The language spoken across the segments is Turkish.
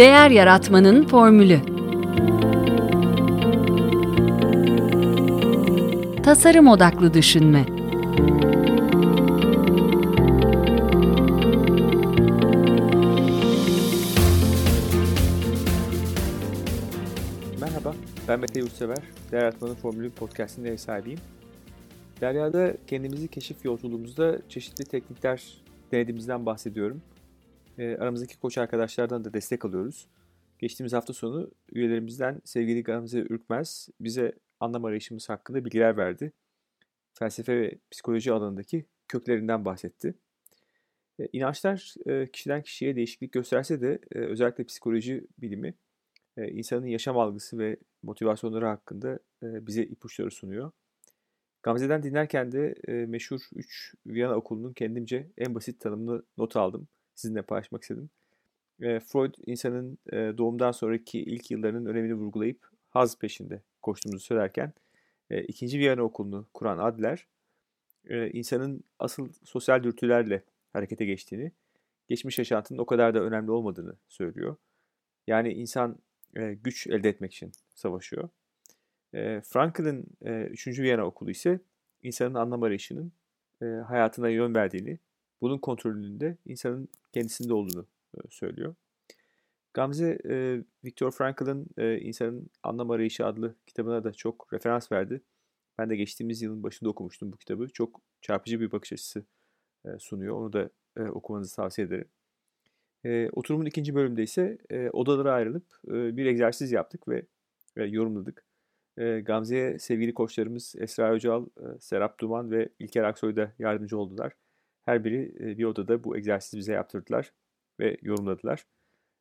Değer Yaratmanın Formülü Tasarım Odaklı Düşünme Merhaba, ben Mete Yurtsever. Değer Yaratmanın Formülü podcastinin ev sahibiyim. Derya'da kendimizi keşif yolculuğumuzda çeşitli teknikler denediğimizden bahsediyorum. E, aramızdaki koç arkadaşlardan da destek alıyoruz. Geçtiğimiz hafta sonu üyelerimizden sevgili Gamze Ürkmez bize anlam arayışımız hakkında bilgiler verdi. Felsefe ve psikoloji alanındaki köklerinden bahsetti. E, inançlar e, kişiden kişiye değişiklik gösterse de e, özellikle psikoloji bilimi e, insanın yaşam algısı ve motivasyonları hakkında e, bize ipuçları sunuyor. Gamze'den dinlerken de e, meşhur 3 Viyana okulunun kendimce en basit tanımını not aldım. Sizinle paylaşmak istedim. E, Freud insanın e, doğumdan sonraki ilk yıllarının önemini vurgulayıp haz peşinde koştuğumuzu söylerken e, ikinci Viyana okulunu kuran Adler e, insanın asıl sosyal dürtülerle harekete geçtiğini, geçmiş yaşantının o kadar da önemli olmadığını söylüyor. Yani insan e, güç elde etmek için savaşıyor. E, Frankl'ın e, 3. Viyana okulu ise insanın anlam arayışının e, hayatına yön verdiğini, bunun kontrolünde insanın kendisinde olduğunu e, söylüyor. Gamze, e, Viktor Frankl'ın e, İnsanın Anlam Arayışı adlı kitabına da çok referans verdi. Ben de geçtiğimiz yılın başında okumuştum bu kitabı. Çok çarpıcı bir bakış açısı e, sunuyor. Onu da e, okumanızı tavsiye ederim. E, oturumun ikinci bölümünde ise e, odalara ayrılıp e, bir egzersiz yaptık ve e, yorumladık. E, Gamze'ye sevgili koçlarımız Esra Öcal, e, Serap Duman ve İlker Aksoy da yardımcı oldular. Her biri e, bir odada bu egzersizi bize yaptırdılar ve yorumladılar.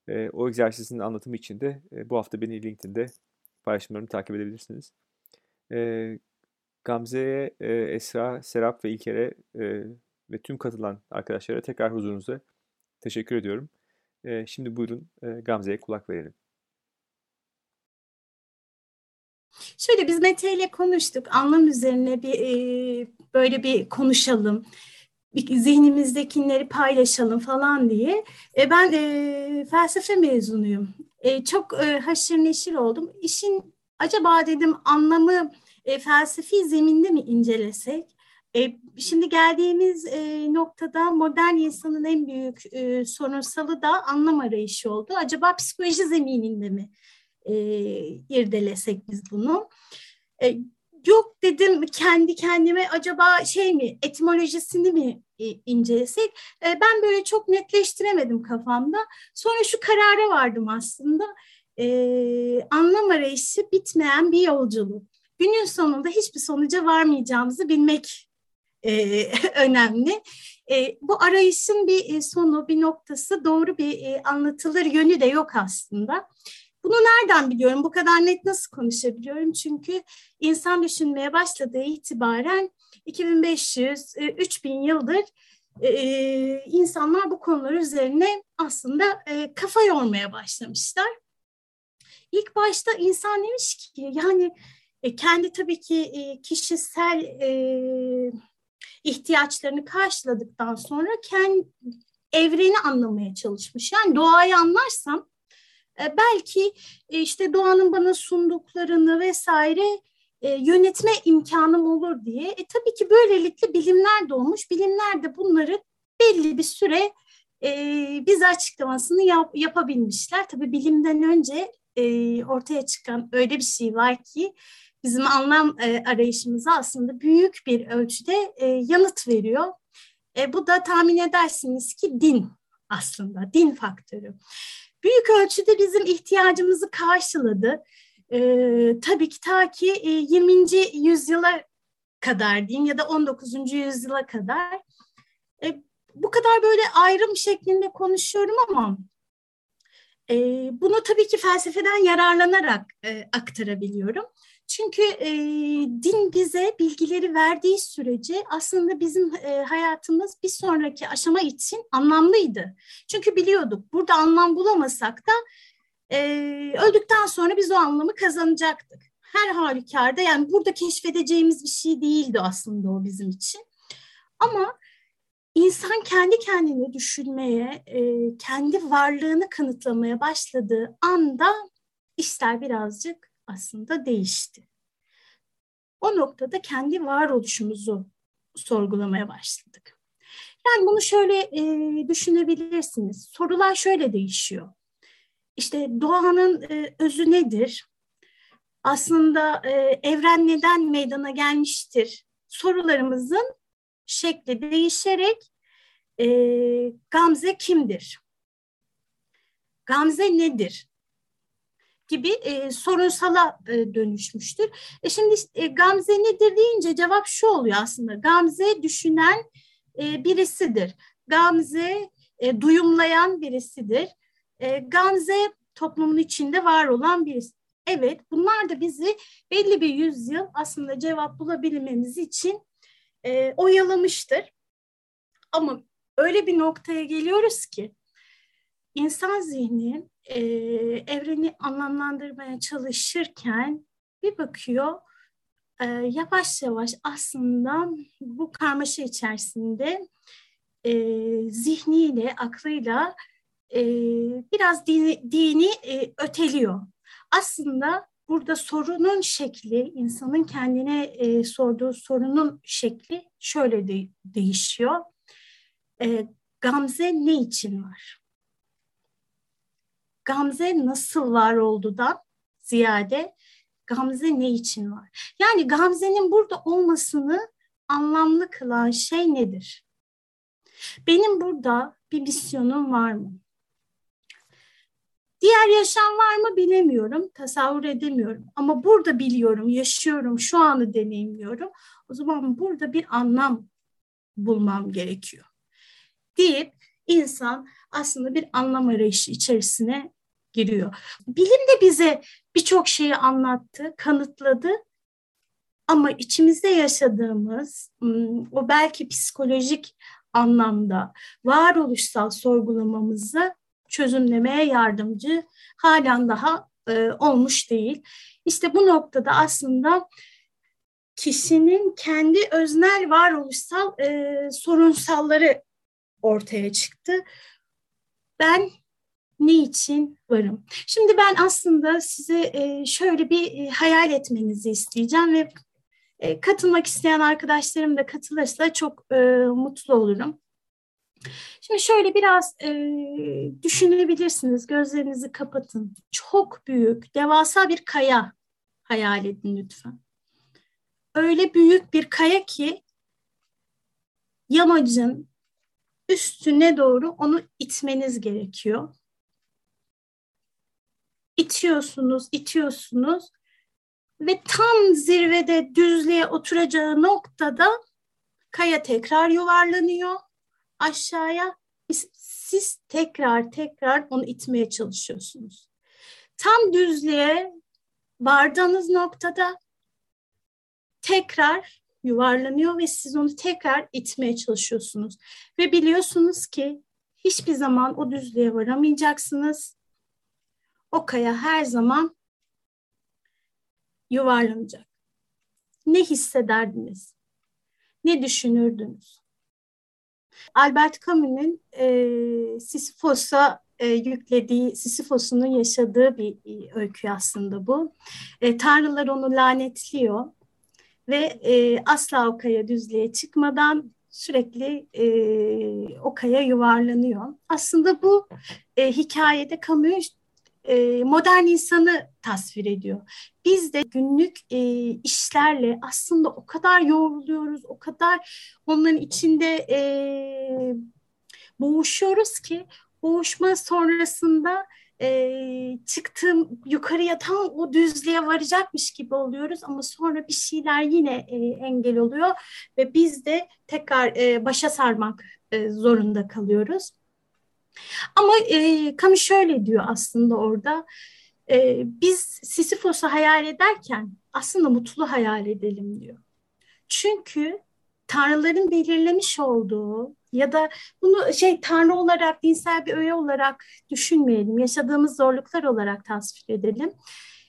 E, o egzersizin anlatımı için de e, bu hafta beni LinkedIn'de paylaşımlarımı takip edebilirsiniz. Gamze'ye, Esra, Serap ve İlker'e ve tüm katılan arkadaşlara tekrar huzurunuza teşekkür ediyorum. Şimdi buyurun Gamze'ye kulak verelim. Şöyle biz Mete ile konuştuk. Anlam üzerine bir böyle bir konuşalım. Zihnimizdekileri paylaşalım falan diye. E, ben e, felsefe mezunuyum. E, çok e, haşır neşir oldum. İşin acaba dedim anlamı e, felsefi zeminde mi incelesek? E, şimdi geldiğimiz e, noktada modern insanın en büyük e, sorunsalı da anlam arayışı oldu. Acaba psikoloji zemininde mi e, irdelesek biz bunu? E, yok dedim kendi kendime acaba şey mi etimolojisini mi e, incelesek? E, ben böyle çok netleştiremedim kafamda. Sonra şu karara vardım aslında. E, anlam arayışı bitmeyen bir yolculuk. Günün sonunda hiçbir sonuca varmayacağımızı bilmek önemli. Bu arayışın bir sonu, bir noktası, doğru bir anlatılır yönü de yok aslında. Bunu nereden biliyorum? Bu kadar net nasıl konuşabiliyorum? Çünkü insan düşünmeye başladığı itibaren 2500, 3000 e, yıldır e, insanlar bu konular üzerine aslında e, kafa yormaya başlamışlar. İlk başta insan demiş ki yani e, kendi tabii ki e, kişisel e, ihtiyaçlarını karşıladıktan sonra kendi evreni anlamaya çalışmış. Yani doğayı anlarsam e, belki e, işte doğanın bana sunduklarını vesaire e, yönetme imkanım olur diye. E, tabii ki böylelikle bilimler doğmuş. Bilimler de bunları belli bir süre e, bize açıklamasını yap, yapabilmişler. Tabii bilimden önce e, ortaya çıkan öyle bir şey var ki bizim anlam e, arayışımıza aslında büyük bir ölçüde e, yanıt veriyor. E, bu da tahmin edersiniz ki din aslında, din faktörü. Büyük ölçüde bizim ihtiyacımızı karşıladı. E, tabii ki ta ki e, 20. yüzyıla kadar diyeyim ya da 19. yüzyıla kadar. E, bu kadar böyle ayrım şeklinde konuşuyorum ama e, bunu tabii ki felsefeden yararlanarak e, aktarabiliyorum. Çünkü e, din bize bilgileri verdiği sürece aslında bizim e, hayatımız bir sonraki aşama için anlamlıydı. Çünkü biliyorduk burada anlam bulamasak da e, öldükten sonra biz o anlamı kazanacaktık. Her halükarda yani burada keşfedeceğimiz bir şey değildi aslında o bizim için. Ama insan kendi kendini düşünmeye, e, kendi varlığını kanıtlamaya başladığı anda işler birazcık aslında değişti. O noktada kendi varoluşumuzu sorgulamaya başladık. Yani bunu şöyle e, düşünebilirsiniz. Sorular şöyle değişiyor. İşte doğanın e, özü nedir? Aslında e, evren neden meydana gelmiştir? Sorularımızın şekli değişerek e, Gamze kimdir? Gamze nedir? Gibi e, sorunsala e, dönüşmüştür. E şimdi e, Gamze nedir deyince cevap şu oluyor aslında. Gamze düşünen e, birisidir. Gamze e, duyumlayan birisidir. E, Gamze toplumun içinde var olan birisi. Evet bunlar da bizi belli bir yüzyıl aslında cevap bulabilmemiz için e, oyalamıştır. Ama öyle bir noktaya geliyoruz ki insan zihni e, evreni anlamlandırmaya çalışırken bir bakıyor e, yavaş yavaş aslında bu karmaşa içerisinde e, zihniyle, aklıyla e, biraz dini, dini e, öteliyor. Aslında burada sorunun şekli, insanın kendine e, sorduğu sorunun şekli şöyle de, değişiyor. E, Gamze ne için var? Gamze nasıl var oldudan ziyade Gamze ne için var? Yani Gamze'nin burada olmasını anlamlı kılan şey nedir? Benim burada bir misyonum var mı? Diğer yaşam var mı bilemiyorum, tasavvur edemiyorum. Ama burada biliyorum, yaşıyorum, şu anı deneyimliyorum. O zaman burada bir anlam bulmam gerekiyor. Deyip insan aslında bir anlam arayışı içerisine giriyor. Bilim de bize birçok şeyi anlattı, kanıtladı. Ama içimizde yaşadığımız o belki psikolojik anlamda varoluşsal sorgulamamızı çözümlemeye yardımcı halen daha e, olmuş değil. İşte bu noktada aslında kişinin kendi öznel varoluşsal e, sorunsalları ortaya çıktı. Ben ne için varım? Şimdi ben aslında size e, şöyle bir e, hayal etmenizi isteyeceğim ve e, katılmak isteyen arkadaşlarım da katılırsa çok mutlu olurum. Şimdi şöyle biraz düşünebilirsiniz. Gözlerinizi kapatın. Çok büyük, devasa bir kaya hayal edin lütfen. Öyle büyük bir kaya ki yamacın üstüne doğru onu itmeniz gerekiyor. İtiyorsunuz, itiyorsunuz ve tam zirvede düzlüğe oturacağı noktada kaya tekrar yuvarlanıyor aşağıya siz tekrar tekrar onu itmeye çalışıyorsunuz. Tam düzlüğe vardığınız noktada tekrar yuvarlanıyor ve siz onu tekrar itmeye çalışıyorsunuz. Ve biliyorsunuz ki hiçbir zaman o düzlüğe varamayacaksınız. O kaya her zaman yuvarlanacak. Ne hissederdiniz? Ne düşünürdünüz? Albert Camus'un e, Sisyphos'a e, yüklediği, Sisyphos'un yaşadığı bir e, öykü aslında bu. E, tanrılar onu lanetliyor ve e, asla o kaya düzlüğe çıkmadan sürekli e, o kaya yuvarlanıyor. Aslında bu e, hikayede Camus modern insanı tasvir ediyor. Biz de günlük e, işlerle aslında o kadar yoruluyoruz, o kadar onların içinde e, boğuşuyoruz ki boğuşma sonrasında e, çıktığım yukarıya tam o düzlüğe varacakmış gibi oluyoruz ama sonra bir şeyler yine e, engel oluyor ve biz de tekrar e, başa sarmak e, zorunda kalıyoruz. Ama e, Camus şöyle diyor aslında orada, e, biz Sisyphos'u hayal ederken aslında mutlu hayal edelim diyor. Çünkü tanrıların belirlemiş olduğu ya da bunu şey tanrı olarak dinsel bir öğe olarak düşünmeyelim. Yaşadığımız zorluklar olarak tasvir edelim.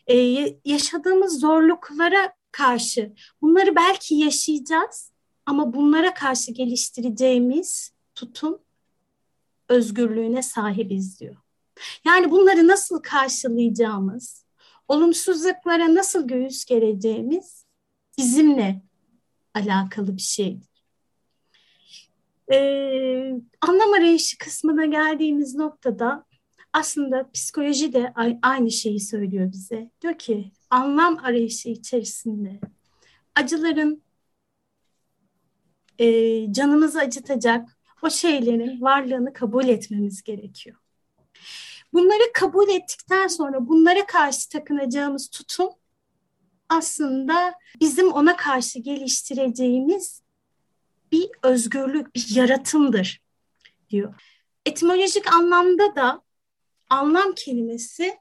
Ee, yaşadığımız zorluklara karşı bunları belki yaşayacağız ama bunlara karşı geliştireceğimiz tutum özgürlüğüne sahibiz diyor. Yani bunları nasıl karşılayacağımız, olumsuzluklara nasıl göğüs gereceğimiz bizimle alakalı bir şeydir. Ee, anlam arayışı kısmına geldiğimiz noktada aslında psikoloji de aynı şeyi söylüyor bize. Diyor ki anlam arayışı içerisinde acıların e, canımızı acıtacak o şeylerin varlığını kabul etmemiz gerekiyor. Bunları kabul ettikten sonra bunlara karşı takınacağımız tutum aslında bizim ona karşı geliştireceğimiz bir özgürlük, bir yaratımdır diyor. Etimolojik anlamda da anlam kelimesi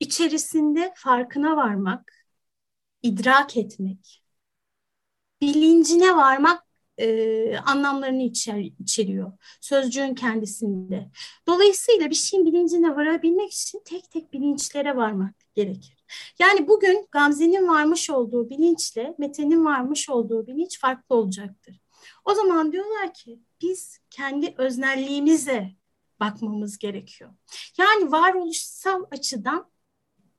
içerisinde farkına varmak, idrak etmek, bilincine varmak e, anlamlarını içer, içeriyor. Sözcüğün kendisinde. Dolayısıyla bir şeyin bilincine varabilmek için tek tek bilinçlere varmak gerekir. Yani bugün Gamze'nin varmış olduğu bilinçle Mete'nin varmış olduğu bilinç farklı olacaktır. O zaman diyorlar ki biz kendi öznelliğimize bakmamız gerekiyor. Yani varoluşsal açıdan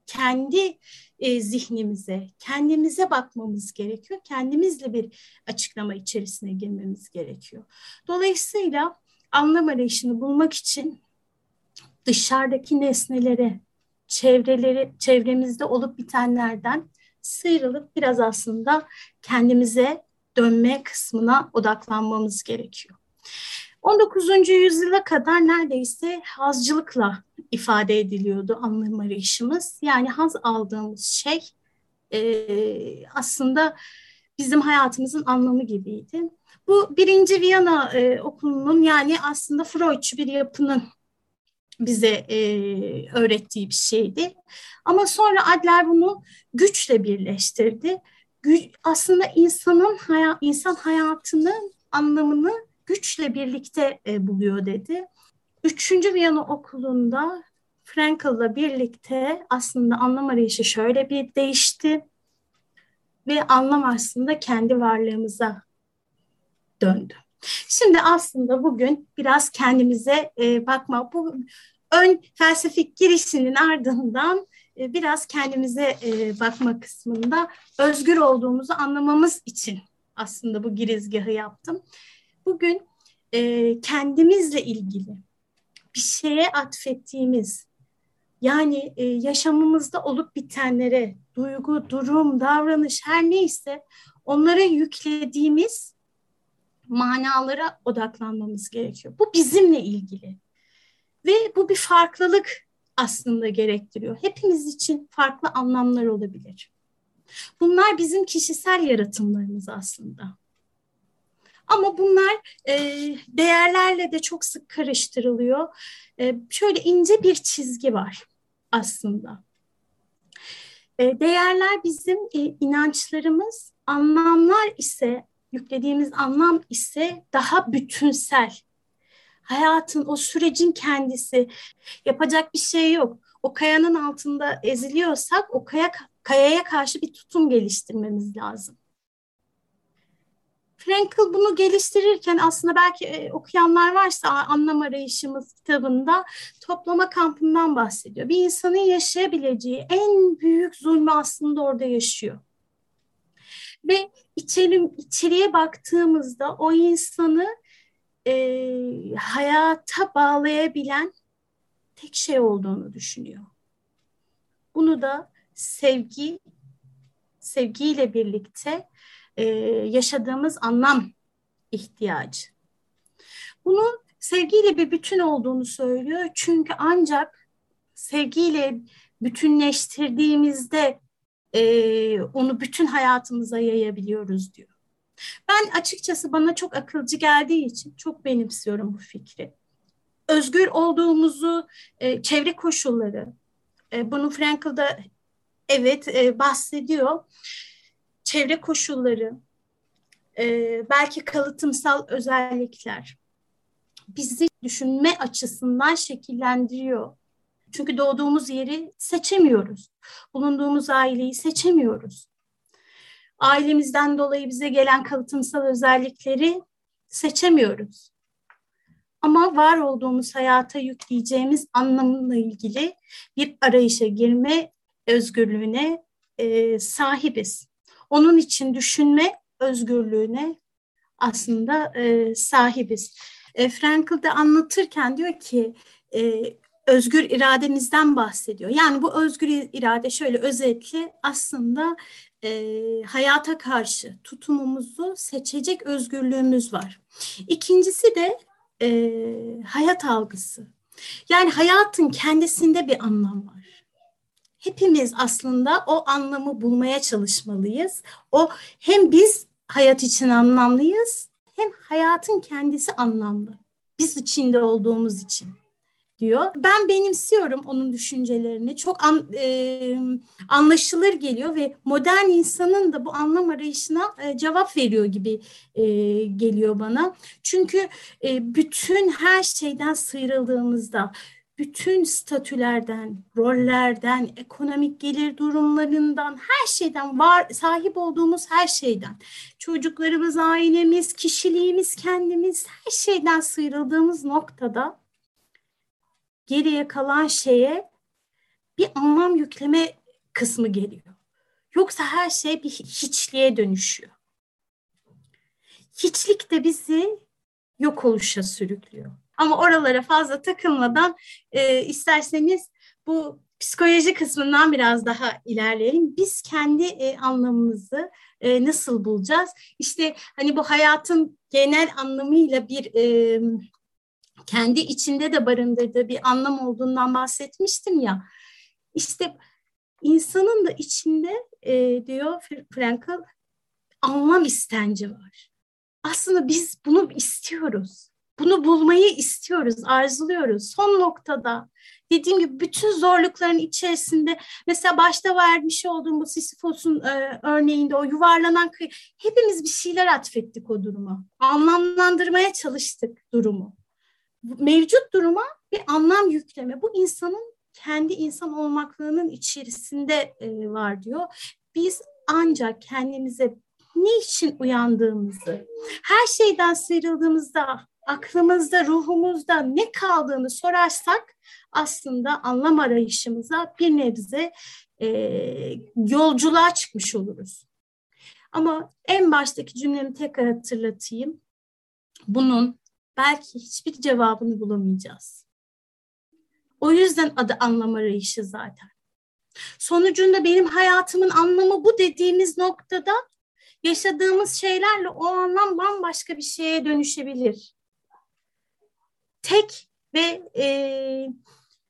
kendi e, zihnimize, kendimize bakmamız gerekiyor. Kendimizle bir açıklama içerisine girmemiz gerekiyor. Dolayısıyla anlam arayışını bulmak için dışarıdaki nesnelere, çevreleri, çevremizde olup bitenlerden sıyrılıp biraz aslında kendimize dönme kısmına odaklanmamız gerekiyor. 19. yüzyıla kadar neredeyse hazcılıkla ifade ediliyordu anlam arayışımız. Yani haz aldığımız şey e, aslında bizim hayatımızın anlamı gibiydi. Bu birinci Viyana e, okulunun yani aslında Freudçu bir yapının bize e, öğrettiği bir şeydi. Ama sonra Adler bunu güçle birleştirdi. Gü aslında insanın haya insan hayatının anlamını güçle birlikte e, buluyor dedi. Üçüncü Viyana okulunda Frankel'la birlikte aslında anlam arayışı şöyle bir değişti ve anlam aslında kendi varlığımıza döndü. Şimdi aslında bugün biraz kendimize e, bakma, bu ön felsefik girişinin ardından e, biraz kendimize e, bakma kısmında özgür olduğumuzu anlamamız için aslında bu girizgahı yaptım. Bugün e, kendimizle ilgili bir şeye atfettiğimiz yani e, yaşamımızda olup bitenlere duygu, durum, davranış her neyse onlara yüklediğimiz manalara odaklanmamız gerekiyor. Bu bizimle ilgili. Ve bu bir farklılık aslında gerektiriyor. Hepimiz için farklı anlamlar olabilir. Bunlar bizim kişisel yaratımlarımız aslında. Ama bunlar e, değerlerle de çok sık karıştırılıyor. E, şöyle ince bir çizgi var aslında. E, değerler bizim e, inançlarımız, anlamlar ise yüklediğimiz anlam ise daha bütünsel. Hayatın, o sürecin kendisi yapacak bir şey yok. O kayanın altında eziliyorsak o kaya, kayaya karşı bir tutum geliştirmemiz lazım. Frankel bunu geliştirirken aslında belki e, okuyanlar varsa Anlam Arayışımız kitabında toplama kampından bahsediyor. Bir insanın yaşayabileceği en büyük zulmü aslında orada yaşıyor. Ve içeri, içeriye baktığımızda o insanı e, hayata bağlayabilen tek şey olduğunu düşünüyor. Bunu da sevgi, sevgiyle birlikte e, yaşadığımız anlam ihtiyacı. Bunu sevgiyle bir bütün olduğunu söylüyor. Çünkü ancak sevgiyle bütünleştirdiğimizde e, onu bütün hayatımıza yayabiliyoruz diyor. Ben açıkçası bana çok akılcı geldiği için çok benimsiyorum bu fikri. Özgür olduğumuzu e, çevre koşulları, e, bunu Frankel'da evet e, bahsediyor çevre koşulları, e, belki kalıtımsal özellikler bizi düşünme açısından şekillendiriyor. Çünkü doğduğumuz yeri seçemiyoruz. Bulunduğumuz aileyi seçemiyoruz. ailemizden dolayı bize gelen kalıtımsal özellikleri seçemiyoruz. Ama var olduğumuz hayata yükleyeceğimiz anlamla ilgili bir arayışa girme özgürlüğüne e, sahibiz. Onun için düşünme özgürlüğüne aslında e, sahibiz. E, Frankl de anlatırken diyor ki e, özgür irademizden bahsediyor. Yani bu özgür irade şöyle özetle aslında e, hayata karşı tutumumuzu seçecek özgürlüğümüz var. İkincisi de e, hayat algısı. Yani hayatın kendisinde bir anlam var. Hepimiz aslında o anlamı bulmaya çalışmalıyız. O hem biz hayat için anlamlıyız hem hayatın kendisi anlamlı. Biz içinde olduğumuz için diyor. Ben benimsiyorum onun düşüncelerini. Çok an, e, anlaşılır geliyor ve modern insanın da bu anlam arayışına e, cevap veriyor gibi e, geliyor bana. Çünkü e, bütün her şeyden sıyrıldığımızda bütün statülerden, rollerden, ekonomik gelir durumlarından, her şeyden var sahip olduğumuz her şeyden, çocuklarımız, ailemiz, kişiliğimiz, kendimiz her şeyden sıyrıldığımız noktada geriye kalan şeye bir anlam yükleme kısmı geliyor. Yoksa her şey bir hiçliğe dönüşüyor. Hiçlik de bizi yok oluşa sürüklüyor. Ama oralara fazla takılmadan e, isterseniz bu psikoloji kısmından biraz daha ilerleyelim. Biz kendi e, anlamımızı e, nasıl bulacağız? İşte hani bu hayatın genel anlamıyla bir e, kendi içinde de barındırdığı bir anlam olduğundan bahsetmiştim ya. İşte insanın da içinde e, diyor Frankl anlam istenci var. Aslında biz bunu istiyoruz. Bunu bulmayı istiyoruz, arzuluyoruz. Son noktada dediğim gibi bütün zorlukların içerisinde mesela başta vermiş olduğum bu Sisyphos'un e, örneğinde o yuvarlanan kıyı hepimiz bir şeyler atfettik o duruma. Anlamlandırmaya çalıştık durumu mevcut duruma bir anlam yükleme. Bu insanın kendi insan olmaklığının içerisinde e, var diyor. Biz ancak kendimize ne için uyandığımızı, her şeyden sıyrıldığımızda aklımızda, ruhumuzda ne kaldığını sorarsak aslında anlam arayışımıza bir nebze e, yolculuğa çıkmış oluruz. Ama en baştaki cümlemi tekrar hatırlatayım. Bunun belki hiçbir cevabını bulamayacağız. O yüzden adı anlam arayışı zaten. Sonucunda benim hayatımın anlamı bu dediğimiz noktada yaşadığımız şeylerle o anlam bambaşka bir şeye dönüşebilir. Tek ve e,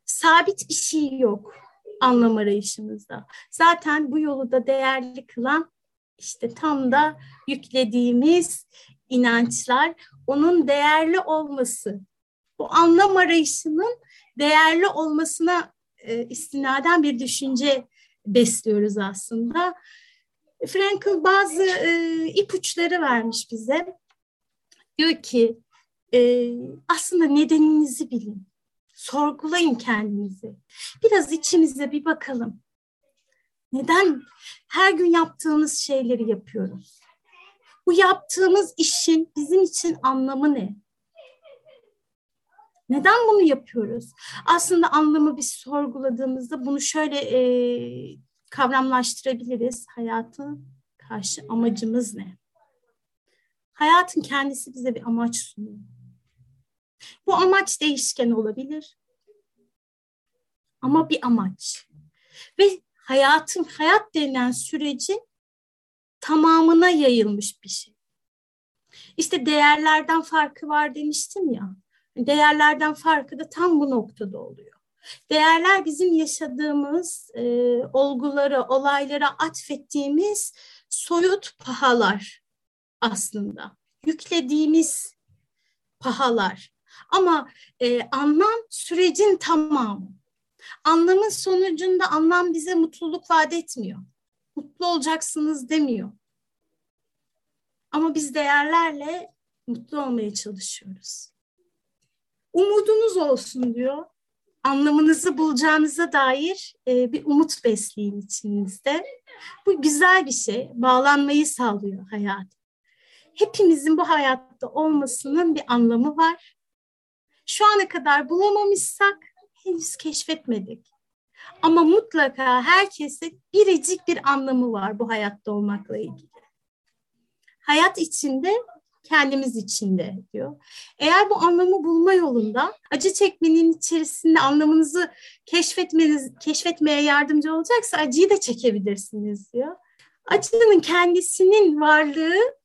sabit bir şey yok anlam arayışımızda. Zaten bu yolu da değerli kılan işte tam da yüklediğimiz inançlar, onun değerli olması, bu anlam arayışının değerli olmasına e, istinaden bir düşünce besliyoruz aslında. Frankl bazı e, ipuçları vermiş bize. Diyor ki e, aslında nedeninizi bilin. Sorgulayın kendinizi. Biraz içimize bir bakalım. Neden her gün yaptığımız şeyleri yapıyoruz? Bu yaptığımız işin bizim için anlamı ne? Neden bunu yapıyoruz? Aslında anlamı biz sorguladığımızda bunu şöyle e, kavramlaştırabiliriz. Hayatın karşı amacımız ne? Hayatın kendisi bize bir amaç sunuyor. Bu amaç değişken olabilir. Ama bir amaç. Ve hayatın, hayat denilen sürecin tamamına yayılmış bir şey. İşte değerlerden farkı var demiştim ya. Değerlerden farkı da tam bu noktada oluyor. Değerler bizim yaşadığımız e, olguları, olaylara atfettiğimiz soyut pahalar aslında. Yüklediğimiz pahalar. Ama e, anlam sürecin tamamı. Anlamın sonucunda anlam bize mutluluk vaat etmiyor mutlu olacaksınız demiyor. Ama biz değerlerle mutlu olmaya çalışıyoruz. Umudunuz olsun diyor. anlamınızı bulacağınıza dair e, bir umut besleyin içinizde. Bu güzel bir şey. Bağlanmayı sağlıyor hayat. Hepimizin bu hayatta olmasının bir anlamı var. Şu ana kadar bulamamışsak henüz keşfetmedik. Ama mutlaka herkese biricik bir anlamı var bu hayatta olmakla ilgili. Hayat içinde kendimiz içinde diyor. Eğer bu anlamı bulma yolunda acı çekmenin içerisinde anlamınızı keşfetmeniz, keşfetmeye yardımcı olacaksa acıyı da çekebilirsiniz diyor. Acının kendisinin varlığı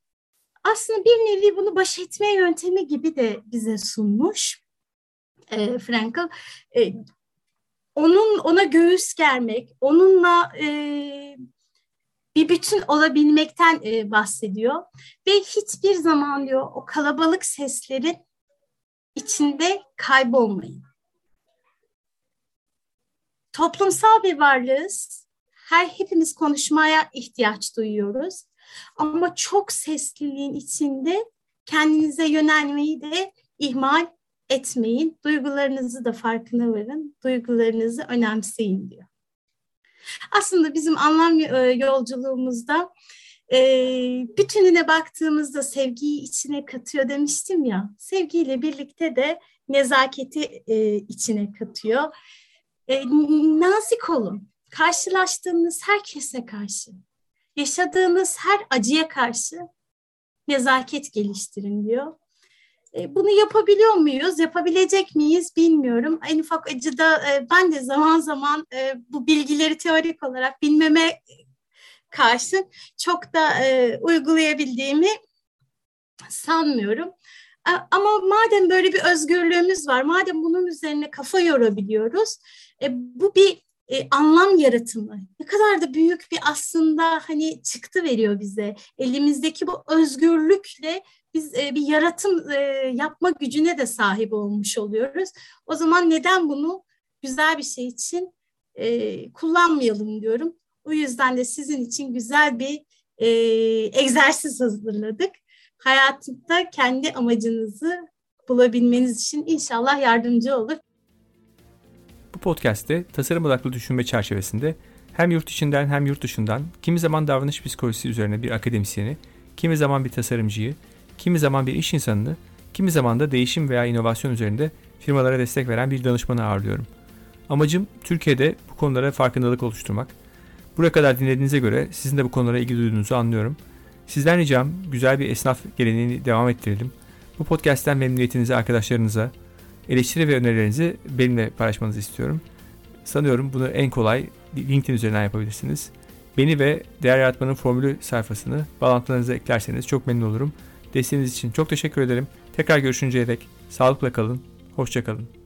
aslında bir nevi bunu baş etme yöntemi gibi de bize sunmuş e, Frankl. E, onun ona göğüs germek, onunla e, bir bütün olabilmekten e, bahsediyor ve hiçbir zaman diyor o kalabalık seslerin içinde kaybolmayın. Toplumsal bir varlığız. Her hepimiz konuşmaya ihtiyaç duyuyoruz. Ama çok sesliliğin içinde kendinize yönelmeyi de ihmal etmeyin. Duygularınızı da farkına varın. Duygularınızı önemseyin diyor. Aslında bizim anlam e, yolculuğumuzda e, bütününe baktığımızda sevgiyi içine katıyor demiştim ya. Sevgiyle birlikte de nezaketi e, içine katıyor. Nazik olun. Karşılaştığınız herkese karşı, yaşadığınız her acıya karşı nezaket geliştirin diyor. E, bunu yapabiliyor muyuz, yapabilecek miyiz bilmiyorum. En ufak acıda e, ben de zaman zaman e, bu bilgileri teorik olarak bilmeme karşı çok da uygulayabildiğimi sanmıyorum. Ama madem böyle bir özgürlüğümüz var, madem bunun üzerine kafa yorabiliyoruz, bu bir anlam yaratımı. Ne kadar da büyük bir aslında hani çıktı veriyor bize. Elimizdeki bu özgürlükle biz e, bir yaratım e, yapma gücüne de sahip olmuş oluyoruz. O zaman neden bunu güzel bir şey için e, kullanmayalım diyorum. O yüzden de sizin için güzel bir e, egzersiz hazırladık. Hayatında kendi amacınızı bulabilmeniz için inşallah yardımcı olur. Bu podcast'te tasarım odaklı düşünme çerçevesinde hem yurt içinden hem yurt dışından kimi zaman davranış psikolojisi üzerine bir akademisyeni, kimi zaman bir tasarımcıyı, kimi zaman bir iş insanını, kimi zaman da değişim veya inovasyon üzerinde firmalara destek veren bir danışmanı ağırlıyorum. Amacım Türkiye'de bu konulara farkındalık oluşturmak. Buraya kadar dinlediğinize göre sizin de bu konulara ilgi duyduğunuzu anlıyorum. Sizden ricam güzel bir esnaf geleneğini devam ettirelim. Bu podcast'ten memnuniyetinizi arkadaşlarınıza, eleştiri ve önerilerinizi benimle paylaşmanızı istiyorum. Sanıyorum bunu en kolay LinkedIn üzerinden yapabilirsiniz. Beni ve Değer Yaratmanın Formülü sayfasını bağlantılarınıza eklerseniz çok memnun olurum. Desteğiniz için çok teşekkür ederim. Tekrar görüşünceye dek sağlıkla kalın, hoşçakalın.